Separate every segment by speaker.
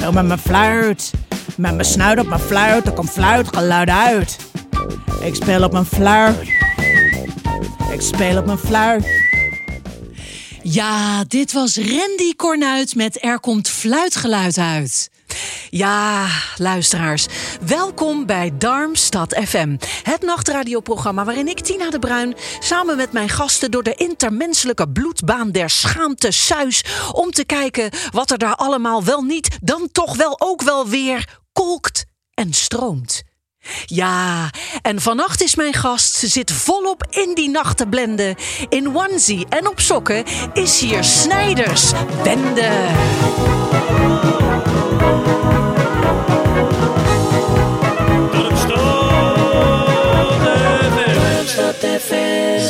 Speaker 1: Speel met mijn fluit. Met mijn snuit op mijn fluit, er komt fluitgeluid uit. Ik speel op mijn fluit. Ik speel op mijn fluit.
Speaker 2: Ja, dit was Randy Cornuit met Er komt fluitgeluid uit. Ja, luisteraars, welkom bij Darmstad FM. Het nachtradioprogramma waarin ik, Tina de Bruin, samen met mijn gasten door de intermenselijke bloedbaan der schaamte suis... om te kijken wat er daar allemaal wel niet, dan toch wel ook wel weer kolkt en stroomt. Ja, en vannacht is mijn gast. Ze zit volop in die nacht te blenden. In onesie en op sokken is hier Snijders Wende.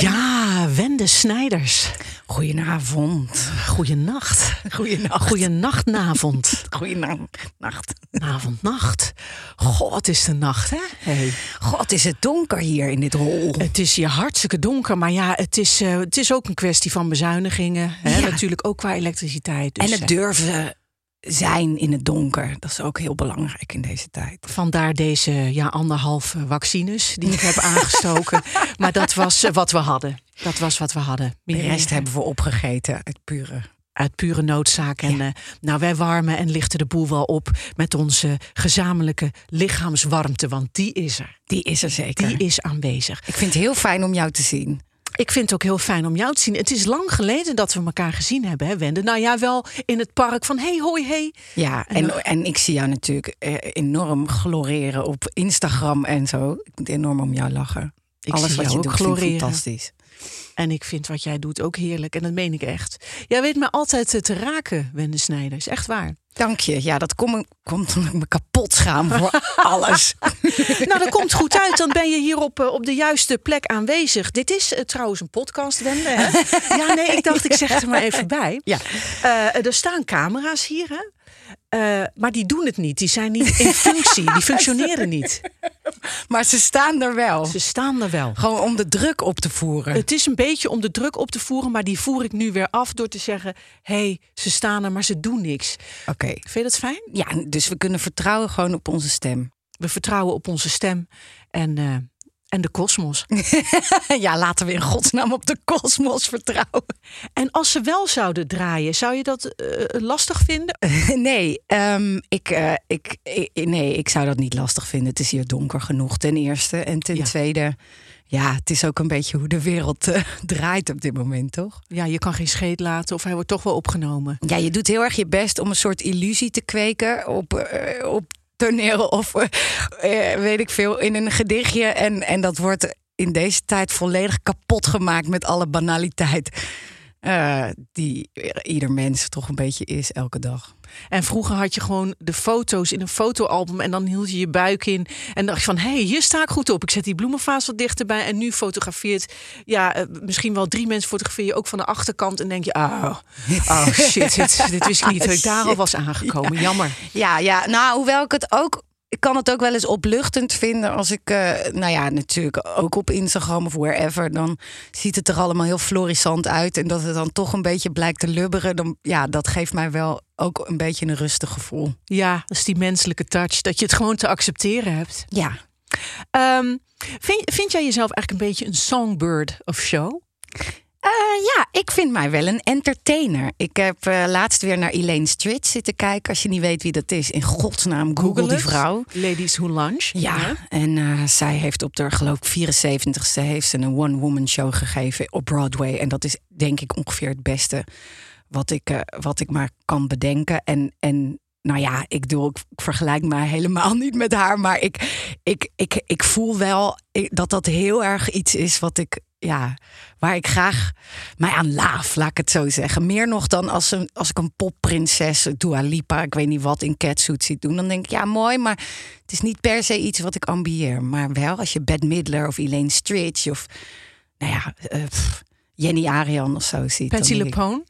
Speaker 2: Ja, Wende Snijders.
Speaker 3: Goedenavond.
Speaker 2: Goeienacht.
Speaker 3: Goedenacht.
Speaker 2: Goeienachtnavond.
Speaker 3: Goedenacht.
Speaker 2: Avond, nacht. God, is de nacht, hè? Hey.
Speaker 3: God, is het donker hier in dit hol.
Speaker 2: Het is hier hartstikke donker, maar ja, het is, eh, het is ook een kwestie van bezuinigingen. Hè?
Speaker 3: Ja.
Speaker 2: Natuurlijk ook qua elektriciteit. Dus,
Speaker 3: en het
Speaker 2: eh,
Speaker 3: durven zijn in het donker. Dat is ook heel belangrijk in deze tijd.
Speaker 2: Vandaar deze ja, anderhalve vaccines die ik heb aangestoken. Maar dat was eh, wat we hadden. Dat was wat we hadden.
Speaker 3: De rest hebben we opgegeten uit pure...
Speaker 2: uit pure noodzaak. En
Speaker 3: Ja.
Speaker 2: eh, nou, wij warmen en lichten de boel wel op met onze gezamenlijke lichaamswarmte. Want die is er.
Speaker 3: Die is er zeker.
Speaker 2: Die is aanwezig.
Speaker 3: Ik vind het heel fijn om jou te zien.
Speaker 2: Ik vind het ook heel fijn om jou te zien. Het is lang geleden dat we elkaar gezien hebben, hè, Wende? Nou ja, wel in het park van hey, hoi, hey.
Speaker 3: Ja, en, en ik zie jou natuurlijk eh, enorm gloreren op Instagram en zo. Ik moet enorm om jou lachen.
Speaker 2: Ik
Speaker 3: Alles
Speaker 2: zie
Speaker 3: wat
Speaker 2: jou
Speaker 3: je
Speaker 2: ook
Speaker 3: doet
Speaker 2: gloreren.
Speaker 3: fantastisch.
Speaker 2: En ik vind wat jij doet ook heerlijk. En dat meen ik echt. Jij weet me altijd eh, te raken, Wende. Is echt waar.
Speaker 3: Dank je. Ja, dat kom, komt omdat ik me kapot schaam voor alles.
Speaker 2: nou, dat komt goed uit. Dan ben je hier op, eh, op de juiste plek aanwezig. Dit is eh, trouwens een podcast, Wende. Hè? Ja, nee, ik dacht ik zeg het er maar even bij.
Speaker 3: Ja.
Speaker 2: Er staan camera's hier, hè? Eh, maar die doen het niet. Die zijn niet in functie. Die functioneren niet.
Speaker 3: Maar ze staan er wel.
Speaker 2: Ze staan er wel.
Speaker 3: Gewoon om de druk op te voeren.
Speaker 2: Het is een beetje om de druk op te voeren, maar die voer ik nu weer af door te zeggen: hé, hey, ze staan er, maar ze doen niks.
Speaker 3: Oké.
Speaker 2: Vind je dat fijn?
Speaker 3: Ja, dus we kunnen vertrouwen gewoon op onze stem.
Speaker 2: We vertrouwen op onze stem en, eh, en de kosmos.
Speaker 3: ja, laten we in godsnaam op de kosmos vertrouwen.
Speaker 2: En als ze wel zouden draaien, zou je dat eh, lastig vinden?
Speaker 3: nee, ehm, ik, eh, ik, ik- nee, ik zou dat niet lastig vinden. Het is hier donker genoeg, ten eerste. En ten
Speaker 2: Ja.
Speaker 3: tweede, ja, het is ook een beetje hoe de wereld eh, draait op dit moment, toch?
Speaker 2: Ja, je kan geen scheet laten of hij wordt toch wel opgenomen.
Speaker 3: Ja, je doet heel erg je best om een soort illusie te kweken op, eh, op toneel of eh, weet ik veel, in een gedichtje. En, en dat wordt in deze tijd volledig kapot gemaakt met alle banaliteit. Eh, die ieder mens toch een beetje is elke dag.
Speaker 2: En vroeger had je gewoon de foto's in een fotoalbum en dan hield je je buik in. En dacht je van, hé, hey, hier sta ik goed op. Ik zet die bloemenvaas wat dichterbij. En nu fotografeert, ja, eh, misschien wel drie mensen fotografeer je ook van de achterkant. En denk je, oh, oh shit, dit, dit wist ik niet dat ik daar al was aangekomen. Jammer.
Speaker 3: Ja, ja, nou, hoewel ik het ook. Ik kan het ook wel eens opluchtend vinden als ik, eh, nou ja, natuurlijk ook op Instagram of wherever, dan ziet het er allemaal heel florissant uit. En dat het dan toch een beetje blijkt te lubberen, dan, ja, dat geeft mij wel ook een beetje een rustig gevoel.
Speaker 2: Ja, dat is die menselijke touch, dat je het gewoon te accepteren hebt.
Speaker 3: Ja,
Speaker 2: Ehm, vind, vind jij jezelf eigenlijk een beetje een songbird of show?
Speaker 3: Eh, ja, ik vind mij wel een entertainer. Ik heb eh, laatst weer naar Elaine Stritch zitten kijken. Als je niet weet wie dat is, in godsnaam, Google, die vrouw.
Speaker 2: Ladies Who Lunch.
Speaker 3: Ja, en eh, zij heeft op de geloof ik 74ste heeft ze een one-woman show gegeven op Broadway. En dat is denk ik ongeveer het beste wat ik, wat ik maar kan bedenken. En, en nou ja, ik, doe, ik vergelijk mij helemaal niet met haar. Maar ik, ik, ik, ik voel wel dat dat heel erg iets is wat ik ja, waar ik graag mij aan laaf, laat ik het zo zeggen. Meer nog dan als, een, als ik een popprinses, Dua Lipa, ik weet niet wat, in catsuit ziet doen. Dan denk ik, ja, mooi, maar het is niet per se iets wat ik ambieer. Maar wel als je Bette Midler of Elaine Stritch of, nou ja, eh, pff, Jenny Arian of zo ziet.
Speaker 2: Patsy LePone.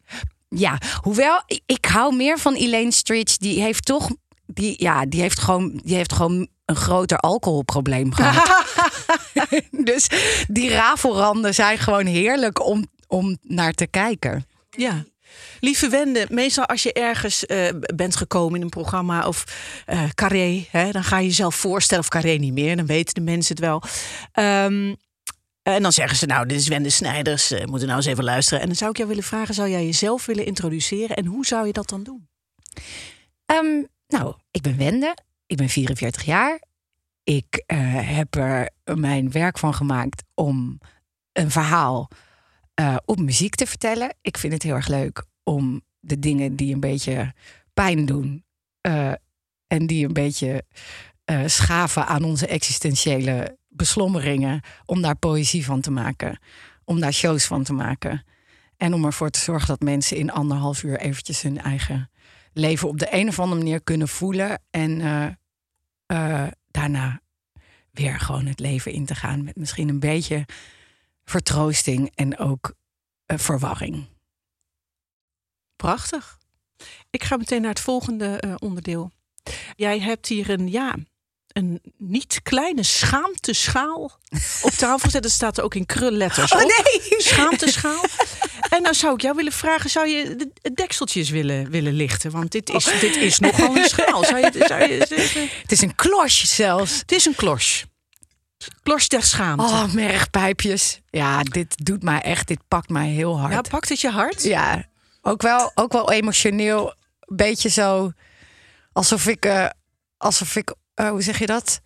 Speaker 3: ja, hoewel ik, ik hou meer van Elaine Stritch. Die heeft toch, die, ja, die heeft gewoon, die heeft gewoon een groter alcoholprobleem gehad. dus die rafelranden zijn gewoon heerlijk om, om naar te kijken.
Speaker 2: Ja. Lieve Wende, meestal als je ergens eh, bent gekomen in een programma of eh carré, hè, dan ga je jezelf voorstellen, of carré niet meer, dan weten de mensen het wel. Ehm, en dan zeggen ze, nou, dit is Wende Snijders, eh moeten nou eens even luisteren. En dan zou ik jou willen vragen, zou jij jezelf willen introduceren en hoe zou je dat dan doen?
Speaker 3: Ehm, nou, ik ben Wende. Ik ben 44 jaar. Ik eh, heb er mijn werk van gemaakt om een verhaal eh, op muziek te vertellen. Ik vind het heel erg leuk om de dingen die een beetje pijn doen eh, en die een beetje schaven aan onze existentiële beslommeringen, om daar poëzie van te maken, om daar shows van te maken. En om ervoor te zorgen dat mensen in anderhalf uur eventjes hun eigen leven op de een of andere manier kunnen voelen. En eh, daarna weer gewoon het leven in te gaan met misschien een beetje vertroosting en ook eh, verwarring.
Speaker 2: Prachtig. Ik ga meteen naar het volgende eh, onderdeel. Jij hebt hier een, ja, een niet kleine schaamteschaal op tafel gezet. Dat staat er ook in krulletters
Speaker 3: Oh,
Speaker 2: op.
Speaker 3: nee!
Speaker 2: Schaamteschaal. En dan zou ik jou willen vragen, zou je de, de dekseltjes willen, willen lichten? Want dit is, dit is nogal een schaal. Zou je, zou je?
Speaker 3: Het is een klosje zelfs.
Speaker 2: het is een klos. Klos der schaamte.
Speaker 3: Oh, mergpijpjes. Ja, dit doet mij echt, dit pakt mij heel hard.
Speaker 2: ja, pakt het je hart?
Speaker 3: Ja, ook wel, ook wel emotioneel. Een beetje zo alsof ik, eh, alsof ik eh, hoe zeg je dat?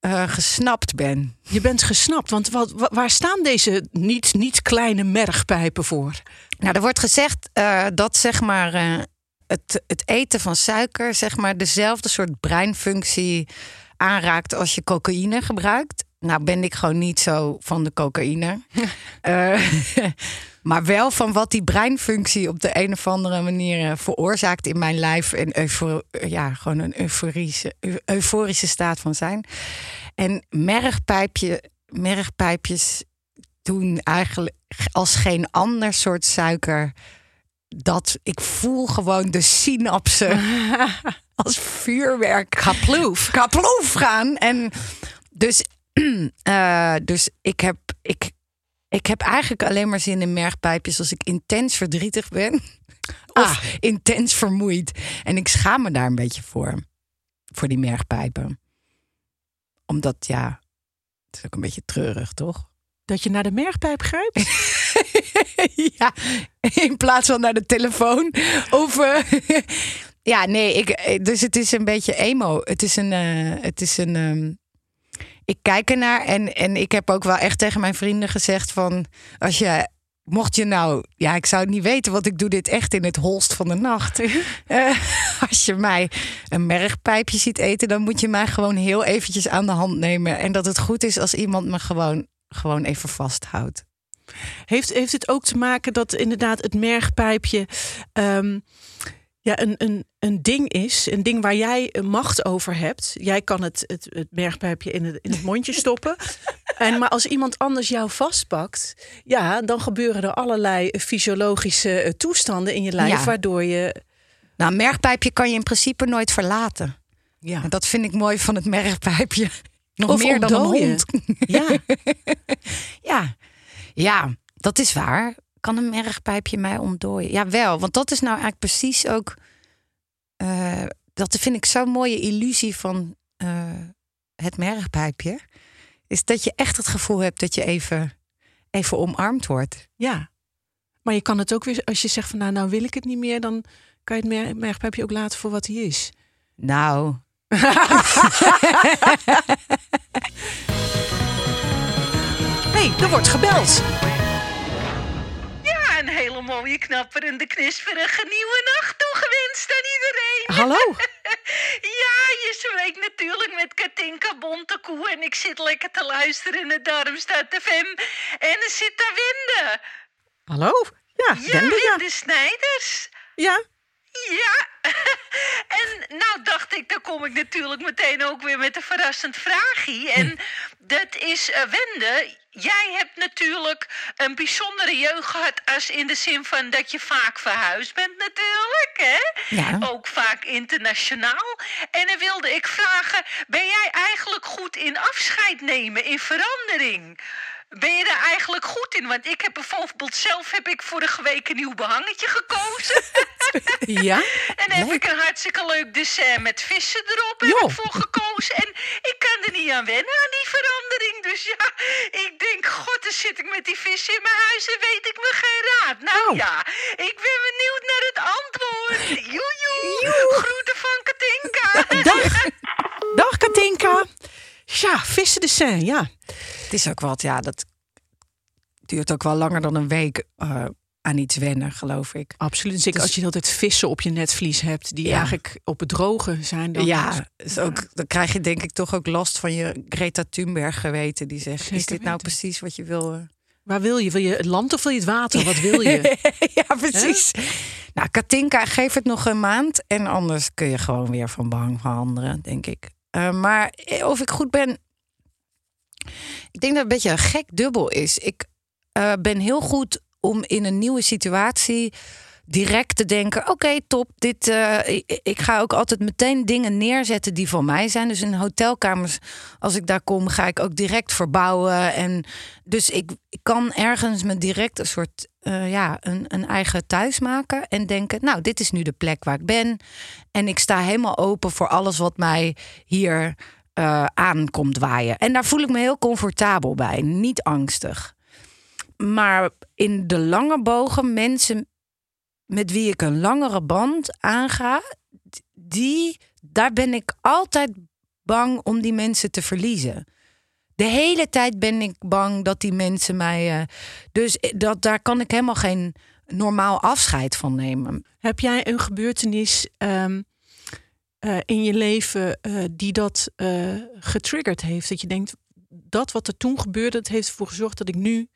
Speaker 3: Eh, gesnapt ben.
Speaker 2: Je bent gesnapt, want wat, wa- waar staan deze niet, niet kleine mergpijpen voor?
Speaker 3: Nou, er wordt gezegd eh, dat zeg maar eh, het, het eten van suiker zeg maar dezelfde soort breinfunctie aanraakt als je cocaïne gebruikt. Nou ben ik gewoon niet zo van de cocaïne. Eh, maar wel van wat die breinfunctie op de een of andere manier eh, veroorzaakt in mijn lijf. En ja, gewoon een euforische, eu- euforische staat van zijn. En mergpijpje, mergpijpjes doen eigenlijk als geen ander soort suiker. Dat ik voel gewoon de synapsen als vuurwerk. Kaploef. Kaploef gaan. En dus, eh, dus ik, heb, ik, ik heb eigenlijk alleen maar zin in mergpijpjes als ik intens verdrietig ben. Of
Speaker 2: Ah.
Speaker 3: intens vermoeid. En ik schaam me daar een beetje voor. Voor die mergpijpen. Omdat, ja, het is ook een beetje treurig, toch?
Speaker 2: Dat je naar de mergpijp grijpt?
Speaker 3: ja, in plaats van naar de telefoon. Of, eh, ja, nee, ik, dus het is een beetje emo. Het is een, eh, het is een, ehm, ik kijk ernaar en, en ik heb ook wel echt tegen mijn vrienden gezegd van, als je, mocht je nou, ja, ik zou het niet weten, want ik doe dit echt in het holst van de nacht. Eh, als je mij een mergpijpje ziet eten, dan moet je mij gewoon heel eventjes aan de hand nemen. En dat het goed is als iemand me gewoon, gewoon even vasthoudt.
Speaker 2: Heeft, heeft het ook te maken dat inderdaad het mergpijpje ehm, ja, een, een, een ding is? Een ding waar jij macht over hebt. Jij kan het, het, het mergpijpje in het, in het mondje stoppen. En, maar als iemand anders jou vastpakt, ja, dan gebeuren er allerlei fysiologische eh, toestanden in je lijf,
Speaker 3: Ja.
Speaker 2: waardoor je.
Speaker 3: Nou, een mergpijpje kan je in principe nooit verlaten.
Speaker 2: Ja,
Speaker 3: En dat vind ik mooi van het mergpijpje. Nog
Speaker 2: Of
Speaker 3: meer dan een hond.
Speaker 2: ja.
Speaker 3: Ja. ja, dat is waar. Kan een mergpijpje mij ontdooien? Ja, wel. Want dat is nou eigenlijk precies ook... eh, dat vind ik zo'n mooie illusie van eh, het mergpijpje. Is dat je echt het gevoel hebt dat je even, even omarmd wordt.
Speaker 2: ja. Maar je kan het ook weer, als je zegt van nou, nou wil ik het niet meer, dan kan je het mer- mergpijpje ook laten voor wat hij is.
Speaker 3: Nou,
Speaker 2: Hé, hey, er wordt gebeld.
Speaker 4: Een hele mooie knapperende knisperige nieuwe nacht toegewenst. gewenst aan iedereen.
Speaker 2: Hallo.
Speaker 4: Ja, je spreekt natuurlijk met Katinka Bontekoe en ik zit lekker te luisteren naar Darmstad FM. En er zit daar Wende.
Speaker 2: Hallo. Ja,
Speaker 4: Ja,
Speaker 2: Wende, ja.
Speaker 4: Snijders.
Speaker 2: Ja.
Speaker 4: Ja, en nou dacht ik, dan kom ik natuurlijk meteen ook weer met een verrassend vraagje. En dat is, eh, Wende, jij hebt natuurlijk een bijzondere jeugd gehad... als in de zin van dat je vaak verhuisd bent natuurlijk, hè?
Speaker 3: Ja.
Speaker 4: Ook vaak internationaal. En dan wilde ik vragen, ben jij eigenlijk goed in afscheid nemen, in verandering? Ben je daar eigenlijk goed in? Want ik heb bijvoorbeeld zelf heb ik vorige week een nieuw behangetje gekozen.
Speaker 2: Ja.
Speaker 4: En heb ik een hartstikke leuk dessert met vissen erop heb ik voor gekozen. En ik kan er niet aan wennen, aan die verandering. Dus ja, ik denk, god, dan zit ik met die vissen in mijn huis en weet ik me geen raad. Nou ja, ik ben benieuwd naar het antwoord. Joejoe, groeten van Katinka.
Speaker 2: Dag. Dag Katinka. Ja, vissen de Seine, ja.
Speaker 3: Het is ook wat, ja, dat duurt ook wel langer dan een week eh, aan iets wennen, geloof ik.
Speaker 2: Absoluut. Zeker
Speaker 3: Dus-
Speaker 2: als je altijd vissen op je netvlies hebt... die
Speaker 3: Ja.
Speaker 2: eigenlijk op het droge zijn. Dan
Speaker 3: ja, is ook, dan krijg je denk ik toch ook last van je Greta Thunberg geweten. Die zegt, is dit nou precies wat je wil? eh?
Speaker 2: Waar wil je? Wil je het land of wil je het water? Wat wil je?
Speaker 3: ja, precies. Nou, Katinka, geef het nog een maand. En anders kun je gewoon weer van bang veranderen, denk ik. Eh, maar of ik goed ben... Ik denk dat het een beetje een gek dubbel is. Ik eh, ben heel goed om in een nieuwe situatie direct te denken: oké, top. Dit, eh, ik, ga ook altijd meteen dingen neerzetten die van mij zijn. Dus in hotelkamers, als ik daar kom, ga ik ook direct verbouwen. En dus ik, ik kan ergens me direct een soort eh, ja, een, een eigen thuis maken en denken: nou, dit is nu de plek waar ik ben. En ik sta helemaal open voor alles wat mij hier eh aan komt waaien. En daar voel ik me heel comfortabel bij, niet angstig. Maar in de lange bogen, mensen met wie ik een langere band aanga, die, daar ben ik altijd bang om die mensen te verliezen. De hele tijd ben ik bang dat die mensen mij. eh, dus dat, daar kan ik helemaal geen normaal afscheid van nemen.
Speaker 2: Heb jij een gebeurtenis ehm, eh, in je leven eh, die dat eh, getriggerd heeft? Dat je denkt, dat wat er toen gebeurde, dat heeft ervoor gezorgd dat ik nu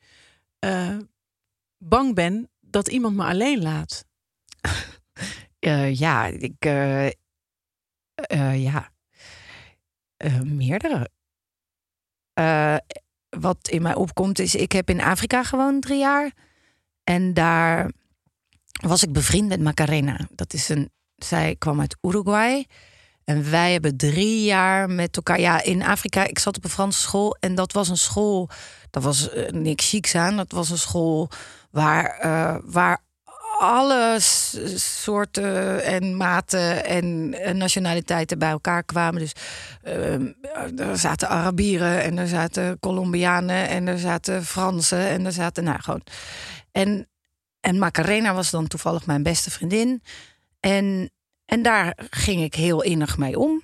Speaker 2: bang ben dat iemand me alleen laat.
Speaker 3: Ja, ik. ja. Meerdere. Wat in mij opkomt is, ik heb in Afrika gewoond drie jaar. En daar was ik bevriend met Macarena. Dat is een, zij kwam uit Uruguay. En wij hebben drie jaar met elkaar. Ja, in Afrika, ik zat op een Franse school. En dat was een school. Dat was eh, niks chics aan. Dat was een school waar, eh, waar alle soorten en maten en eh, nationaliteiten bij elkaar kwamen. Dus ehm, er zaten Arabieren en er zaten Colombianen en er zaten Fransen en er zaten, nou gewoon. En, en Macarena was dan toevallig mijn beste vriendin. En, en daar ging ik heel innig mee om.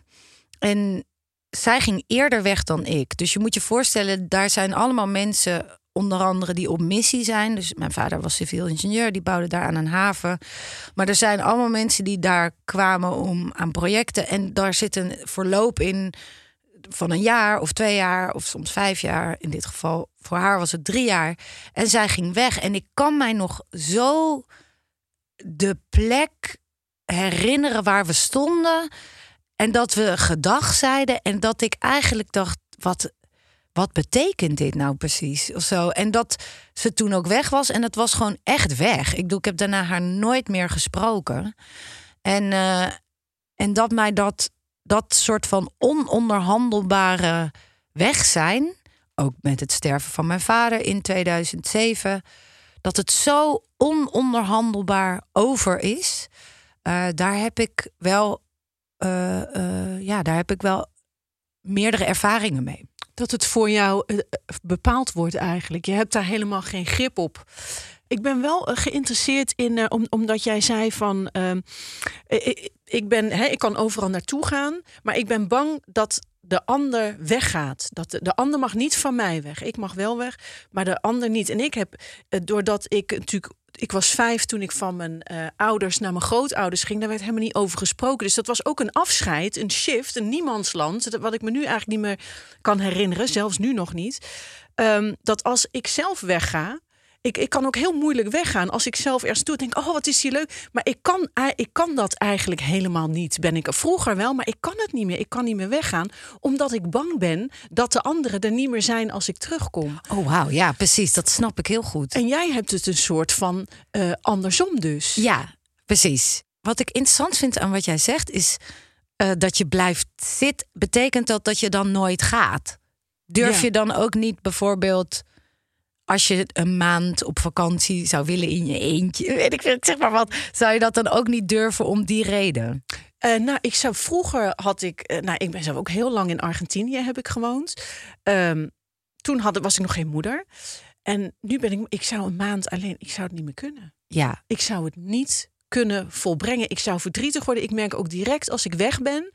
Speaker 3: En zij ging eerder weg dan ik. Dus je moet je voorstellen, daar zijn allemaal mensen, onder andere die op missie zijn. Dus mijn vader was civiel ingenieur, die bouwde daar aan een haven. Maar er zijn allemaal mensen die daar kwamen om aan projecten. En daar zit een verloop in van een jaar of twee jaar of soms vijf jaar. In dit geval, voor haar was het drie jaar. En zij ging weg. En ik kan mij nog zo de plek herinneren waar we stonden. En dat we gedag zeiden. En dat ik eigenlijk dacht, wat, wat betekent dit nou precies? Of zo. En dat ze toen ook weg was. En het was gewoon echt weg. Ik bedoel, ik heb daarna haar nooit meer gesproken. En, eh, en dat mij dat, dat soort van ononderhandelbare weg zijn. Ook met het sterven van mijn vader in 2007. Dat het zo ononderhandelbaar over is. Eh, daar heb ik wel. eh, eh, ja, daar heb ik wel meerdere ervaringen mee.
Speaker 2: Dat het voor jou bepaald wordt eigenlijk. Je hebt daar helemaal geen grip op. Ik ben wel geïnteresseerd in, om, omdat jij zei van, ehm, eh, ik ben, hè, ik kan overal naartoe gaan, maar ik ben bang dat de ander weggaat. Dat de, de ander mag niet van mij weg. Ik mag wel weg, maar de ander niet. En ik heb, eh, doordat ik natuurlijk ik was vijf toen ik van mijn eh, ouders naar mijn grootouders ging. Daar werd helemaal niet over gesproken. Dus dat was ook een afscheid, een shift, een niemandsland. Wat ik me nu eigenlijk niet meer kan herinneren, zelfs nu nog niet. Ehm, dat als ik zelf wegga, ik, ik kan ook heel moeilijk weggaan als ik zelf ergens toe denk, oh wat is hier leuk. Maar ik kan, ik kan dat eigenlijk helemaal niet. Ben ik vroeger wel, maar ik kan het niet meer. Ik kan niet meer weggaan, omdat ik bang ben dat de anderen er niet meer zijn als ik terugkom.
Speaker 3: Oh wauw, ja precies, dat snap ik heel goed.
Speaker 2: En jij hebt het een soort van uh, andersom dus.
Speaker 3: Ja, precies. Wat ik interessant vind aan wat jij zegt is uh, dat je blijft zitten. Betekent dat dat je dan nooit gaat? Durf je dan ook niet bijvoorbeeld als je een maand op vakantie zou willen in je eentje, weet ik zeg maar wat, zou je dat dan ook niet durven om die reden?
Speaker 2: Uh, nou, ik zou vroeger had ik, uh, nou, ik ben zelf ook heel lang in Argentinië heb ik gewoond. Um, toen had, was ik nog geen moeder. En nu ben ik, ik zou een maand alleen, ik zou het niet meer kunnen.
Speaker 3: Ja.
Speaker 2: Ik zou het niet kunnen volbrengen. Ik zou verdrietig worden. Ik merk ook direct als ik weg ben,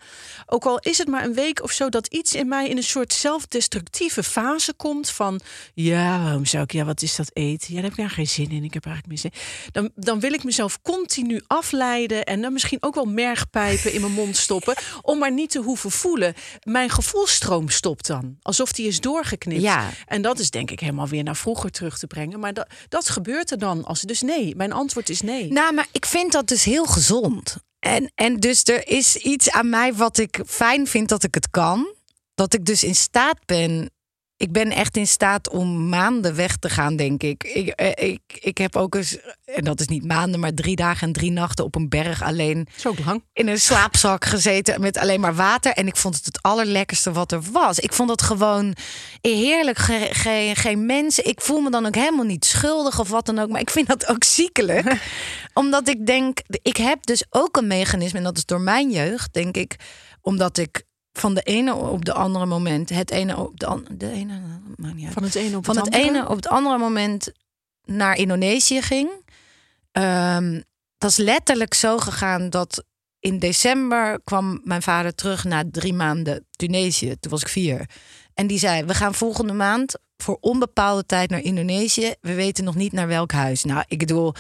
Speaker 2: ook al is het maar een week of zo, dat iets in mij in een soort zelfdestructieve fase komt van ja, waarom zou ik ja, wat is dat eten? Ja, daar heb ik daar geen zin in. Ik heb eigenlijk meer zin. Dan, dan wil ik mezelf continu afleiden en dan misschien ook wel mergpijpen in mijn mond stoppen om maar niet te hoeven voelen. Mijn gevoelstroom stopt dan, alsof die is doorgeknipt.
Speaker 3: Ja.
Speaker 2: En dat is denk ik helemaal weer naar vroeger terug te brengen. Maar dat, dat gebeurt er dan als dus nee. Mijn antwoord is nee.
Speaker 3: Nou, maar ik vind vind dat dus heel gezond. En, en dus er is iets aan mij wat ik fijn vind dat ik het kan. Dat ik dus in staat ben ik ben echt in staat om maanden weg te gaan, denk ik. Ik, eh, ik, ik heb ook eens, en dat is niet maanden, maar drie dagen en drie nachten op een berg alleen.
Speaker 2: Zo lang.
Speaker 3: In een slaapzak gezeten met alleen maar water. En ik vond het het allerlekkerste wat er was. Ik vond het gewoon heerlijk. Geen, geen, geen mensen. Ik voel me dan ook helemaal niet schuldig of wat dan ook. Maar ik vind dat ook ziekelijk. omdat ik denk, ik heb dus ook een mechanisme, en dat is door mijn jeugd, denk ik. Omdat ik van de ene op de andere moment, het ene op de andere, de ene, uit.
Speaker 2: Van het ene op
Speaker 3: van
Speaker 2: het,
Speaker 3: ene op het andere moment naar Indonesië ging. Um, dat is letterlijk zo gegaan dat in december kwam mijn vader terug na drie maanden Tunesië. Toen was ik vier. En die zei: We gaan volgende maand voor onbepaalde tijd naar Indonesië. We weten nog niet naar welk huis. Nou, ik bedoel,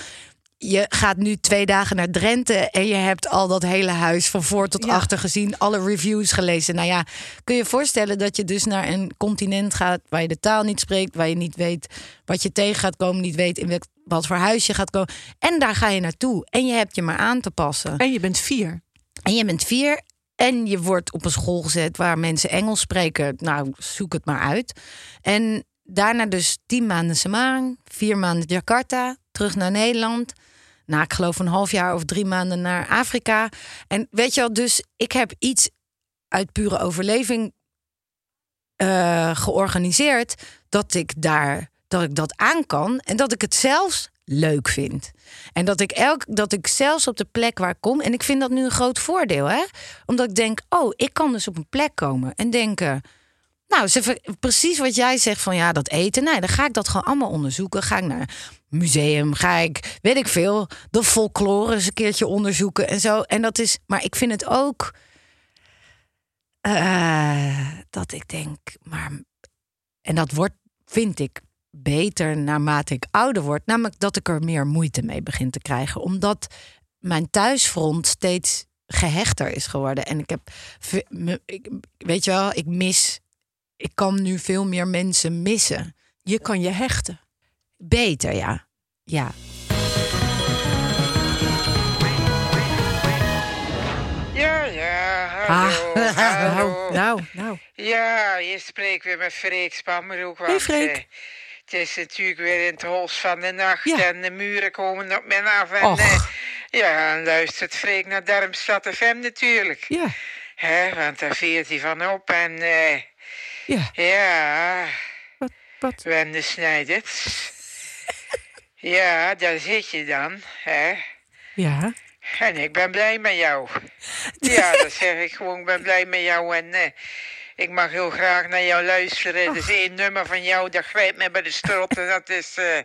Speaker 3: je gaat nu twee dagen naar Drenthe en je hebt al dat hele huis van voor tot achter gezien, alle reviews gelezen. Nou ja, kun je je voorstellen dat je dus naar een continent gaat waar je de taal niet spreekt, waar je niet weet wat je tegen gaat komen, niet weet in welk, wat voor huis je gaat komen. En daar ga je naartoe en je hebt je maar aan te passen.
Speaker 2: En je bent vier.
Speaker 3: En je bent vier en je wordt op een school gezet waar mensen Engels spreken. Nou, zoek het maar uit. En daarna dus tien maanden Semarang, vier maanden Jakarta, terug naar Nederland. Na, ik geloof een half jaar of drie maanden naar Afrika. En weet je wel, dus ik heb iets uit pure overleving uh, georganiseerd dat ik daar dat ik dat aan kan en dat ik het zelfs leuk vind. En dat ik elk dat ik zelfs op de plek waar ik kom en ik vind dat nu een groot voordeel, hè? Omdat ik denk, oh, ik kan dus op een plek komen en denken, nou, ze, precies wat jij zegt van ja, dat eten. Nou, dan ga ik dat gewoon allemaal onderzoeken. Ga ik naar museum, ga ik, weet ik veel, de folklore eens een keertje onderzoeken en zo. En dat is, maar ik vind het ook uh, dat ik denk, maar en dat wordt, vind ik beter naarmate ik ouder word, namelijk dat ik er meer moeite mee begin te krijgen, omdat mijn thuisfront steeds gehechter is geworden en ik heb, weet je wel, ik mis ik kan nu veel meer mensen missen.
Speaker 2: Je kan je hechten.
Speaker 3: Beter, ja. Ja.
Speaker 4: Ja, ja, hallo,
Speaker 2: ah,
Speaker 4: hallo.
Speaker 2: Nou, nou, nou.
Speaker 4: Ja, je spreekt weer met Freek Spammeroek.
Speaker 2: Hey, Freek.
Speaker 4: Eh, het is natuurlijk weer in het hols van de nacht
Speaker 2: Ja.
Speaker 4: en de muren komen op men af. En, eh, ja, en luistert Freek naar Darmstad FM natuurlijk.
Speaker 2: Ja,
Speaker 4: Hè, want daar veert hij van op en eh,
Speaker 2: ja.
Speaker 4: ja,
Speaker 2: Wat, wat?
Speaker 4: Wende Snijders. ja, daar zit je dan, hè.
Speaker 2: Ja.
Speaker 4: En ik ben blij met jou. Ja, dat zeg ik gewoon. Ik ben blij met jou. En eh, ik mag heel graag naar jou luisteren. Er is één nummer van jou, dat grijpt me bij de strot. En dat is eh,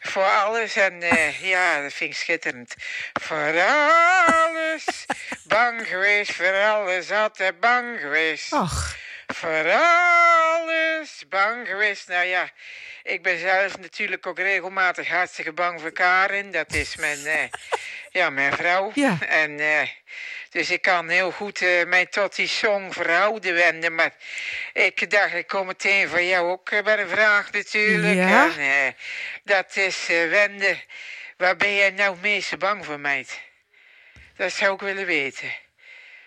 Speaker 4: voor alles. En eh, ja, dat vind ik schitterend. Voor alles. Bang geweest, voor alles altijd bang geweest.
Speaker 2: Ach,
Speaker 5: Voor alles bang geweest. Nou ja, ik ben zelf natuurlijk ook regelmatig hartstikke bang voor Karin. Dat is mijn, eh, ja, mijn vrouw.
Speaker 2: Ja.
Speaker 5: En, eh, dus ik kan heel goed eh, mij tot die song verhouden wenden. Maar ik dacht, ik kom meteen voor jou ook eh, bij een vraag natuurlijk.
Speaker 2: Ja?
Speaker 5: En, dat is wenden. Waar ben jij nou het meest bang voor, meid? Dat zou ik willen weten.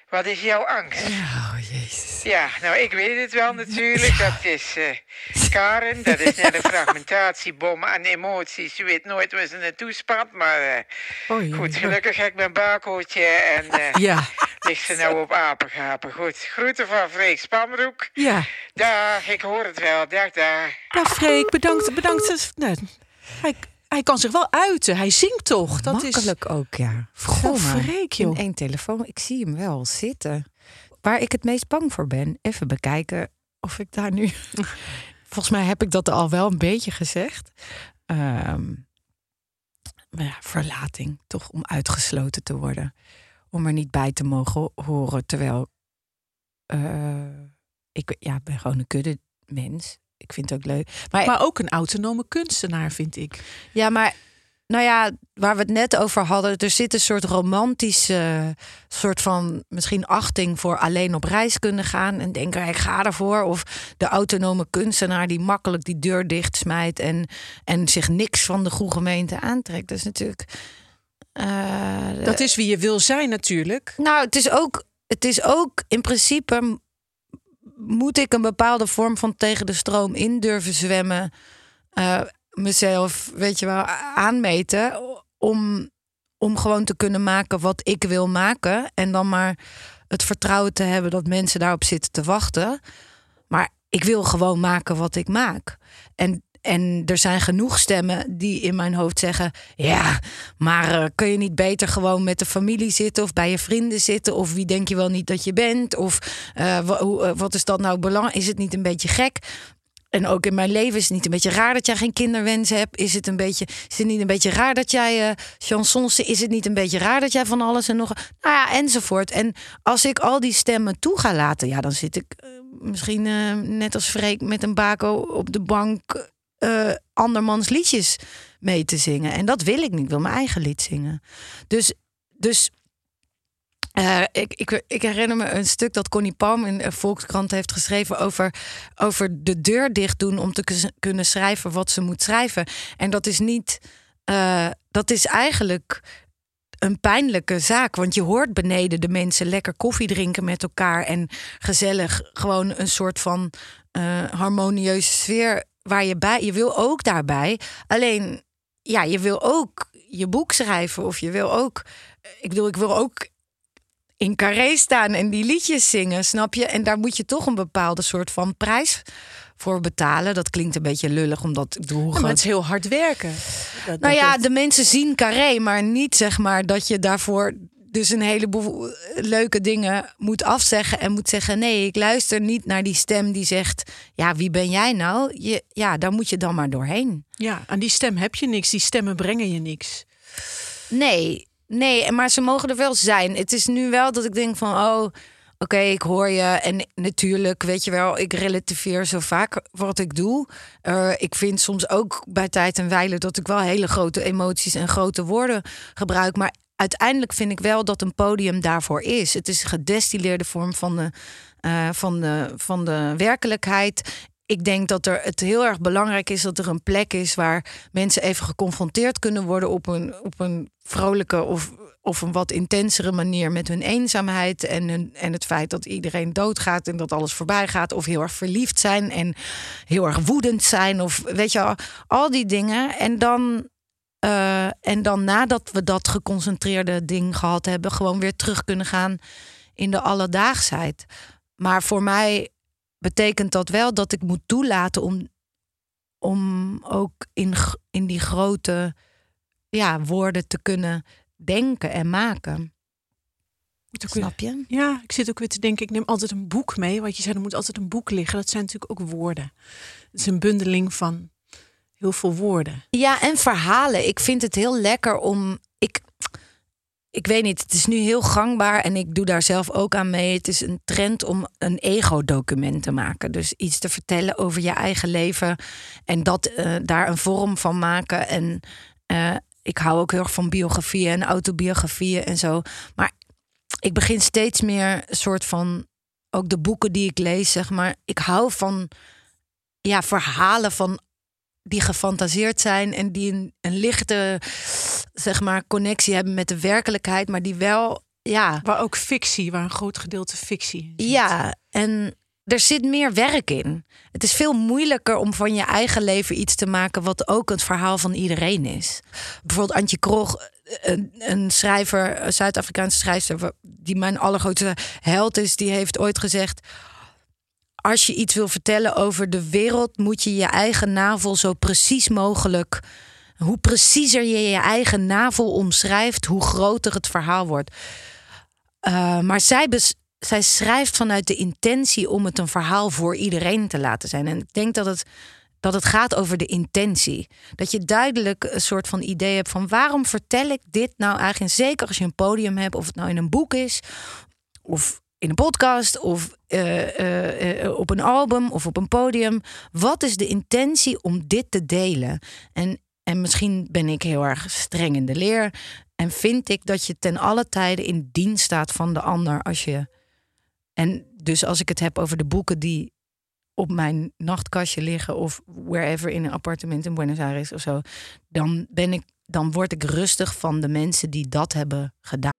Speaker 5: Wat is jouw angst?
Speaker 3: Oh, jezus.
Speaker 5: Ja, nou, ik weet het wel natuurlijk. Dat is eh, Karen. Dat is net een fragmentatiebom aan emoties. Je weet nooit waar ze naartoe spat. Maar eh,
Speaker 2: Oh,
Speaker 5: goed, gelukkig heb ik mijn barcodeje en eh,
Speaker 2: Ja,
Speaker 5: ligt ze nou op apengapen. Goed, groeten van Freek Spanbroek.
Speaker 2: ja.
Speaker 5: Dag, ik hoor het wel. Dag, dag.
Speaker 2: Ja, Freek, bedankt. bedankt. Nee, hij, hij kan zich wel uiten. Hij zingt toch? Dat is
Speaker 3: Makkelijk ook, ja.
Speaker 2: Goh. Freek,
Speaker 3: In
Speaker 2: joh.
Speaker 3: één telefoon. Ik zie hem wel zitten. Waar ik het meest bang voor ben. Even bekijken of ik daar nu... Volgens mij heb ik dat al wel een beetje gezegd. Ehm, maar ja, verlating. Toch om uitgesloten te worden. Om er niet bij te mogen horen. Terwijl eh, ik ja, ben gewoon een kudde mens. Ik vind het ook leuk. Maar,
Speaker 2: Maar ook een autonome kunstenaar, vind ik.
Speaker 3: ja, maar nou ja, waar we het net over hadden, er zit een soort romantische soort van misschien achting voor alleen op reis kunnen gaan en denken ik ga ervoor. Of de autonome kunstenaar die makkelijk die deur dicht smijt en, en zich niks van de goede gemeente aantrekt. Dat is natuurlijk. eh,
Speaker 2: Dat is wie je wil zijn, natuurlijk.
Speaker 3: nou, het is ook, het is ook in principe moet ik een bepaalde vorm van tegen de stroom in durven zwemmen, eh, mezelf, weet je wel, aanmeten om, om gewoon te kunnen maken wat ik wil maken en dan maar het vertrouwen te hebben dat mensen daarop zitten te wachten. Maar ik wil gewoon maken wat ik maak. En, en er zijn genoeg stemmen die in mijn hoofd zeggen: Ja, maar eh, kun je niet beter gewoon met de familie zitten of bij je vrienden zitten? Of wie denk je wel niet dat je bent? Of eh, eh, wat is dat nou belangrijk? Is het niet een beetje gek? En ook in mijn leven is het niet een beetje raar dat jij geen kinderwens hebt? Is het, een beetje, is het niet een beetje raar dat jij eh chansons... Is het niet een beetje raar dat jij van alles en nog... Nou ja, enzovoort. En als ik al die stemmen toe ga laten... Ja, dan zit ik eh, misschien eh, net als Freek met een bako op de bank... andermans liedjes mee te zingen. En dat wil ik niet. Ik wil mijn eigen lied zingen. Dus... dus eh, ik, ik, herinner me een stuk dat Connie Palm in Volkskrant heeft geschreven over, over de deur dicht doen om te kunnen schrijven wat ze moet schrijven. En dat is niet, eh, dat is eigenlijk een pijnlijke zaak. Want je hoort beneden de mensen lekker koffie drinken met elkaar en gezellig gewoon een soort van eh, harmonieuze sfeer waar je bij. Je wil ook daarbij. Alleen, ja, je wil ook je boek schrijven of je wil ook. Ik bedoel, ik wil ook in carré staan en die liedjes zingen, snap je? En daar moet je toch een bepaalde soort van prijs voor betalen. Dat klinkt een beetje lullig, omdat ik hoe
Speaker 2: Ja, maar
Speaker 3: groot-
Speaker 2: het is heel hard werken. Dat-
Speaker 3: nou
Speaker 2: dat-
Speaker 3: ja, de mensen zien carré, maar niet zeg maar dat je daarvoor dus een heleboel leuke dingen moet afzeggen en moet zeggen: nee, ik luister niet naar die stem die zegt: ja, wie ben jij nou? Je, ja, daar moet je dan maar doorheen.
Speaker 2: ja, aan die stem heb je niks. Die stemmen brengen je niks.
Speaker 3: Nee, nee, maar ze mogen er wel zijn. Het is nu wel dat ik denk van, oh, oké, ik hoor je. En natuurlijk, weet je wel, ik relativeer zo vaak wat ik doe. Eh, ik vind soms ook bij tijd en wijle dat ik wel hele grote emoties en grote woorden gebruik. Maar uiteindelijk vind ik wel dat een podium daarvoor is. Het is een gedestilleerde vorm van de, eh, van de, van de werkelijkheid. Ik denk dat er het heel erg belangrijk is dat er een plek is waar mensen even geconfronteerd kunnen worden op een, op een vrolijke of, of een wat intensere manier met hun eenzaamheid en, hun, en het feit dat iedereen doodgaat en dat alles voorbij gaat. Of heel erg verliefd zijn en heel erg woedend zijn. Of weet je, al, die dingen. En dan, eh, en dan nadat we dat geconcentreerde ding gehad hebben, gewoon weer terug kunnen gaan in de alledaagsheid. Maar voor mij betekent dat wel dat ik moet toelaten om, om ook in, in die grote ja, woorden te kunnen denken en maken. Snap je?
Speaker 2: Ja, ik zit ook weer te denken, ik neem altijd een boek mee. Wat je zei, er moet altijd een boek liggen. Dat zijn natuurlijk ook woorden. Het is een bundeling van heel veel woorden.
Speaker 3: Ja, en verhalen. Ik vind het heel lekker om. Ik, weet niet, het is nu heel gangbaar en ik doe daar zelf ook aan mee. Het is een trend om een ego-document te maken. Dus iets te vertellen over je eigen leven en dat eh, daar een vorm van maken. En eh, ik hou ook heel erg van biografieën en autobiografieën en zo. Maar ik begin steeds meer soort van ook de boeken die ik lees, zeg maar. Ik hou van ja, verhalen van die gefantaseerd zijn en die een, een lichte zeg maar connectie hebben met de werkelijkheid, maar die wel ja,
Speaker 2: Waar ook fictie, waar een groot gedeelte fictie zit.
Speaker 3: ja, en er zit meer werk in. Het is veel moeilijker om van je eigen leven iets te maken wat ook het verhaal van iedereen is. Bijvoorbeeld Antje Krog, een, een schrijver, een Zuid-Afrikaanse schrijfster, die mijn allergrootste held is, die heeft ooit gezegd: als je iets wil vertellen over de wereld, moet je je eigen navel zo precies mogelijk. Hoe preciezer je je eigen navel omschrijft, hoe groter het verhaal wordt. Uh, maar zij, zij schrijft vanuit de intentie om het een verhaal voor iedereen te laten zijn. En ik denk dat het, dat het gaat over de intentie. Dat je duidelijk een soort van idee hebt van waarom vertel ik dit nou eigenlijk. En zeker als je een podium hebt, of het nou in een boek is, of in een podcast, of eh, eh, eh, op een album, of op een podium. Wat is de intentie om dit te delen? En, en misschien ben ik heel erg streng in de leer. En vind ik dat je ten alle tijde in dienst staat van de ander als je. En dus als ik het heb over de boeken die op mijn nachtkastje liggen of wherever in een appartement in Buenos Aires of zo, dan ben ik, dan word ik rustig van de mensen die dat hebben gedaan.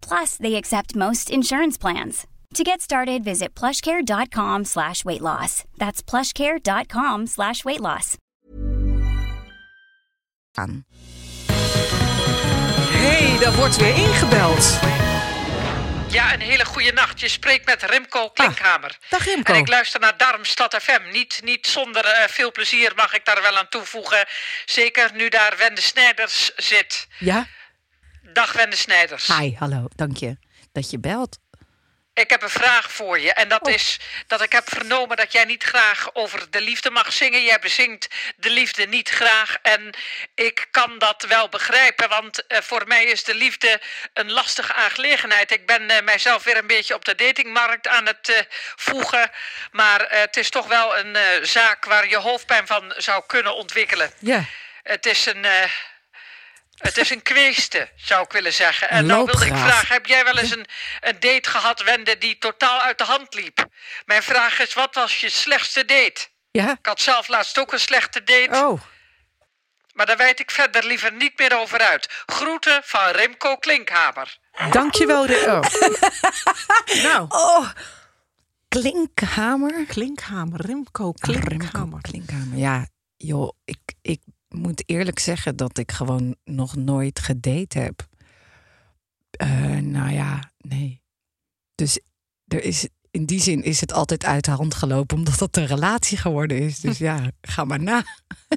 Speaker 6: Plus, they accept most insurance plans. To get started, visit plushcare.com slash weight loss. That's plushcare.com slash weight loss.
Speaker 2: hey, daar wordt weer ingebeld.
Speaker 4: Ja, een hele goede nacht. Je spreekt met Remco Klinkhamer.
Speaker 2: dag Remco.
Speaker 4: En ik luister naar Darmstad FM. Niet, niet zonder eh, veel plezier mag ik daar wel aan toevoegen. Zeker nu daar Wende Snijders zit.
Speaker 3: Ja?
Speaker 4: Dag Wende Snijders.
Speaker 3: Hi, hallo. Dank je dat je belt.
Speaker 4: Ik heb een vraag voor je. En dat is dat ik heb vernomen dat jij niet graag over de liefde mag zingen. Jij bezingt de liefde niet graag. En ik kan dat wel begrijpen. Want eh, voor mij is de liefde een lastige aangelegenheid. Ik ben eh, mijzelf weer een beetje op de datingmarkt aan het eh, voegen. Maar het is toch wel een zaak waar je hoofdpijn van zou kunnen ontwikkelen.
Speaker 3: Ja.
Speaker 4: Het is een. Het is een kweeste, zou ik willen zeggen. En nou wilde ik vragen, heb jij wel eens een, een date gehad, Wende, die totaal uit de hand liep? Mijn vraag is, wat was je slechtste date?
Speaker 3: Ja?
Speaker 4: Ik had zelf laatst ook een slechte date,
Speaker 3: Oh.
Speaker 4: maar daar wijd ik verder liever niet meer over uit. Groeten van Remco Klinkhamer.
Speaker 2: Dankjewel. Re- oh. nou,
Speaker 3: Oh. Klinkhamer?
Speaker 2: Klinkhamer, Remco
Speaker 3: Remco
Speaker 2: Klinkhamer.
Speaker 3: Klinkhamer. Ja, joh, ik, ik moet eerlijk zeggen dat ik gewoon nog nooit gedate heb. Eh, nou ja, nee. Dus er is, in die zin is het altijd uit de hand gelopen, omdat het een relatie geworden is. Dus ja, ga maar na.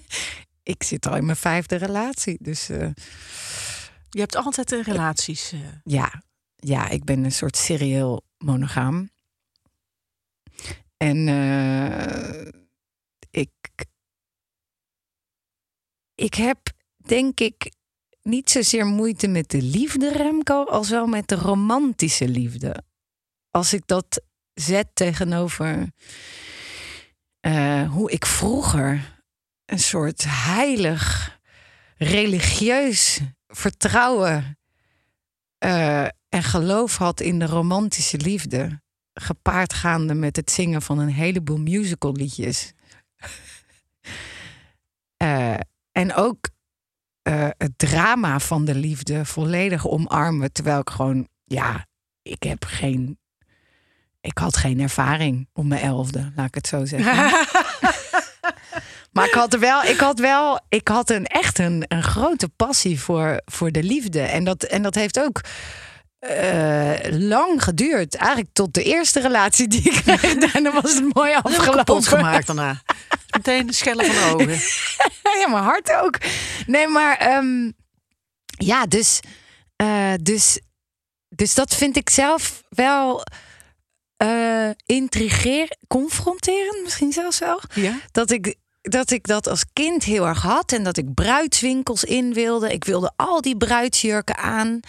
Speaker 3: ik zit al in mijn vijfde relatie. Dus eh,
Speaker 2: Je hebt altijd in relaties. eh,
Speaker 3: ja, ja, ik ben een soort serieel monogaam. En ik, ik heb denk ik niet zozeer moeite met de liefde, Remco, als wel met de romantische liefde. Als ik dat zet tegenover eh, hoe ik vroeger een soort heilig, religieus vertrouwen eh, en geloof had in de romantische liefde. gepaard gaande met het zingen van een heleboel musical liedjes. Eh, en ook eh, het drama van de liefde volledig omarmen. Terwijl ik gewoon, ja, ik heb geen. Ik had geen ervaring op mijn elfde, laat ik het zo zeggen. maar ik had er wel, ik had wel, ik had een echt een, een grote passie voor, voor de liefde. En dat, en dat heeft ook eh, lang geduurd. Eigenlijk tot de eerste relatie die ik kreeg. Daarna was het mooi afgelopen.
Speaker 2: gemaakt daarna. Meteen de schellen van de ogen.
Speaker 3: ja, mijn hart ook. Nee, maar ehm, ja, dus, eh, dus, dus dat vind ik zelf wel intrigeer, confronterend misschien zelfs wel.
Speaker 2: Ja?
Speaker 3: Dat ik, dat ik dat als kind heel erg had en dat ik bruidswinkels in wilde. Ik wilde al die bruidsjurken aan.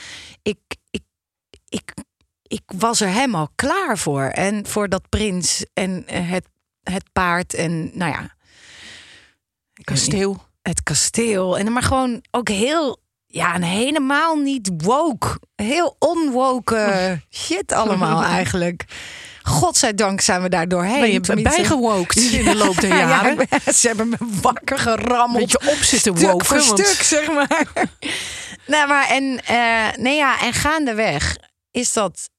Speaker 3: Ik, ik, ik, ik was er helemaal klaar voor. En voor dat prins en eh, het, het paard en nou ja.
Speaker 2: Kasteel.
Speaker 3: het kasteel. En maar gewoon ook heel, ja, en helemaal niet woke. Heel onwoke shit allemaal eigenlijk. Godzijdank zijn we daar doorheen.
Speaker 2: Ben je
Speaker 3: Tenminste-
Speaker 2: bijgewoked in de loop der
Speaker 3: Ja,
Speaker 2: jaren?
Speaker 3: ze hebben me wakker gerammeld.
Speaker 2: Beetje op zitten
Speaker 3: Stuk
Speaker 2: woken,
Speaker 3: voor
Speaker 2: want-
Speaker 3: stuk, zeg maar. nou, maar en, eh, nee, ja, en gaandeweg is dat...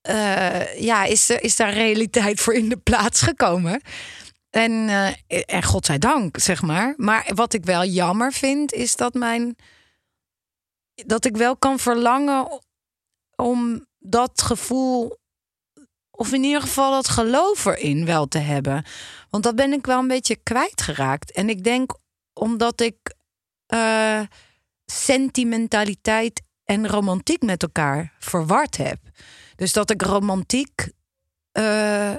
Speaker 3: eh, ja, is, er, is daar realiteit voor in de plaats gekomen. En, eh, en godzijdank, zeg maar. Maar wat ik wel jammer vind, is dat mijn... Dat ik wel kan verlangen om dat gevoel... Of in ieder geval dat geloof erin wel te hebben. Want dat ben ik wel een beetje kwijtgeraakt. En ik denk omdat ik eh, sentimentaliteit en romantiek met elkaar verward heb. Dus dat ik romantiek, eh,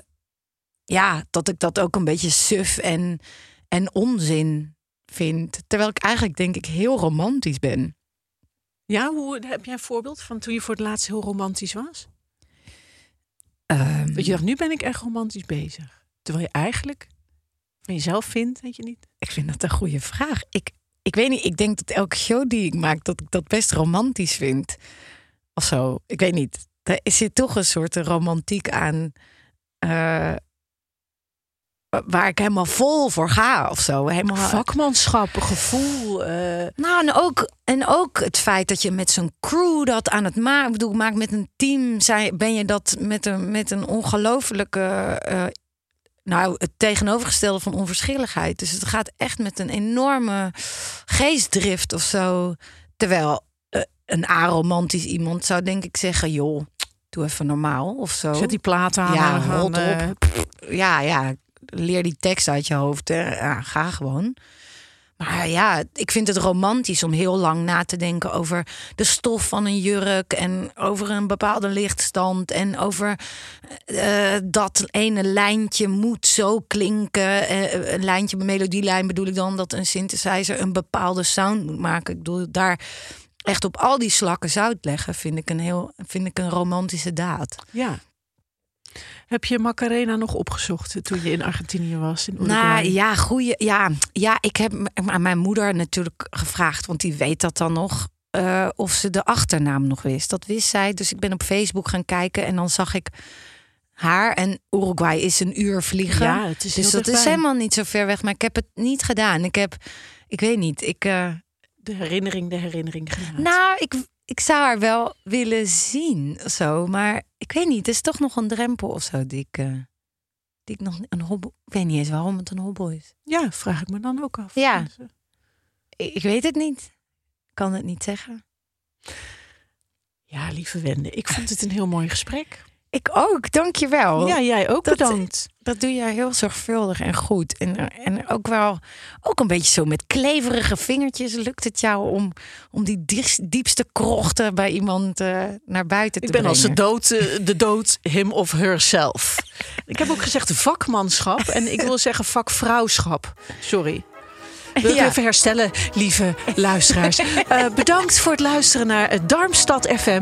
Speaker 3: ja, dat ik dat ook een beetje suf en, en onzin vind. Terwijl ik eigenlijk denk ik heel romantisch ben.
Speaker 2: Ja, hoe, heb jij een voorbeeld van toen je voor het laatst heel romantisch was?
Speaker 3: Ehm,
Speaker 2: Dat je dacht, nu ben ik echt romantisch bezig. Terwijl je eigenlijk van jezelf vindt, weet je niet?
Speaker 3: Ik vind dat een goede vraag. Ik, ik weet niet, ik denk dat elke show die ik maak, dat ik dat best romantisch vind. Of zo. Ik weet niet. Er zit toch een soort romantiek aan. eh, waar ik helemaal vol voor ga of zo. Helemaal,
Speaker 2: Vakmanschap, gevoel. eh,
Speaker 3: nou, en ook, en ook het feit dat je met zo'n crew dat aan het maken... Ik bedoel, maak met een team, ben je dat met een, met een ongelofelijke... eh, nou, het tegenovergestelde van onverschilligheid. Dus het gaat echt met een enorme geestdrift of zo. Terwijl eh, een aromantisch iemand zou denk ik zeggen... joh, doe even normaal of zo.
Speaker 2: Zet die plaat aan.
Speaker 3: Ja, rot
Speaker 2: eh,
Speaker 3: ja, ja, leer die tekst uit je hoofd. Hè. Ja, ga gewoon. Maar ja, ik vind het romantisch om heel lang na te denken over de stof van een jurk en over een bepaalde lichtstand en over eh, dat ene lijntje moet zo klinken. Eh, een lijntje, een melodielijn bedoel ik dan, dat een synthesizer een bepaalde sound moet maken. Ik bedoel, daar echt op al die slakken zout leggen vind ik een heel, vind ik een romantische daad.
Speaker 2: ja. Heb je Macarena nog opgezocht toen je in Argentinië was? In Uruguay?
Speaker 3: Nou ja, goeie. Ja, ja, ik heb aan mijn moeder natuurlijk gevraagd, want die weet dat dan nog. eh, of ze de achternaam nog wist. Dat wist zij. Dus ik ben op Facebook gaan kijken en dan zag ik haar. En Uruguay is een uur vliegen.
Speaker 2: Ja, het is
Speaker 3: dus dat is helemaal niet zo ver weg. Maar ik heb het niet gedaan. Ik heb, ik weet niet. Ik, eh,
Speaker 2: De herinnering, de herinnering gelaten.
Speaker 3: nou, ik, ik zou haar wel willen zien. Zo, maar ik weet niet. Het is toch nog een drempel of zo die ik, eh, die ik nog een hobbel. Ik weet niet eens waarom het een hobbel is.
Speaker 2: Ja, vraag ik me dan ook af.
Speaker 3: Ja.
Speaker 2: Dus, eh,
Speaker 3: Ik ik weet het niet. Ik kan het niet zeggen.
Speaker 2: Ja, lieve Wende, ik vond het een heel mooi gesprek.
Speaker 3: Ik ook, dankjewel.
Speaker 2: Ja, jij ook
Speaker 3: Dat-
Speaker 2: bedankt.
Speaker 3: Dat doe je heel zorgvuldig en goed. En, en ook wel, ook een beetje zo met kleverige vingertjes lukt het jou om, om die diepste krochten bij iemand eh, naar buiten te
Speaker 2: Ik ben als de
Speaker 3: brengen.
Speaker 2: dood, eh, de dood, him of herself. Ik heb ook gezegd vakmanschap en ik wil zeggen vakvrouwschap. Sorry. Wil ik
Speaker 3: Ja.
Speaker 2: even herstellen, lieve luisteraars. Eh, bedankt voor het luisteren naar eh, Darmstad FM.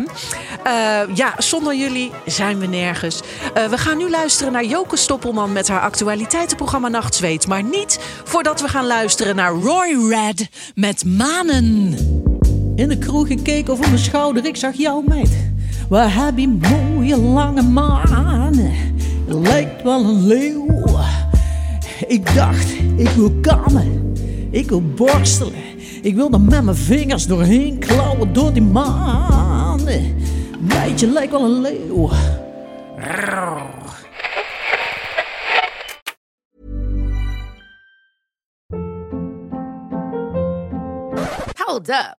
Speaker 2: Eh, ja, zonder jullie zijn we nergens. Eh, we gaan nu luisteren naar Joke Stoppelman met haar actualiteitenprogramma Nachtzweet. Maar niet voordat we gaan luisteren naar Roy
Speaker 7: Red met manen.
Speaker 8: In de kroeg ik keek over mijn schouder, ik zag jou meid. We hebben mooie lange maan.
Speaker 2: wel een leeuw. Ik dacht, ik wil kammen, ik wil borstelen. Ik wil er met mijn vingers doorheen klauwen door die manen. Meidje lijkt wel een leeuw.
Speaker 9: Hold up.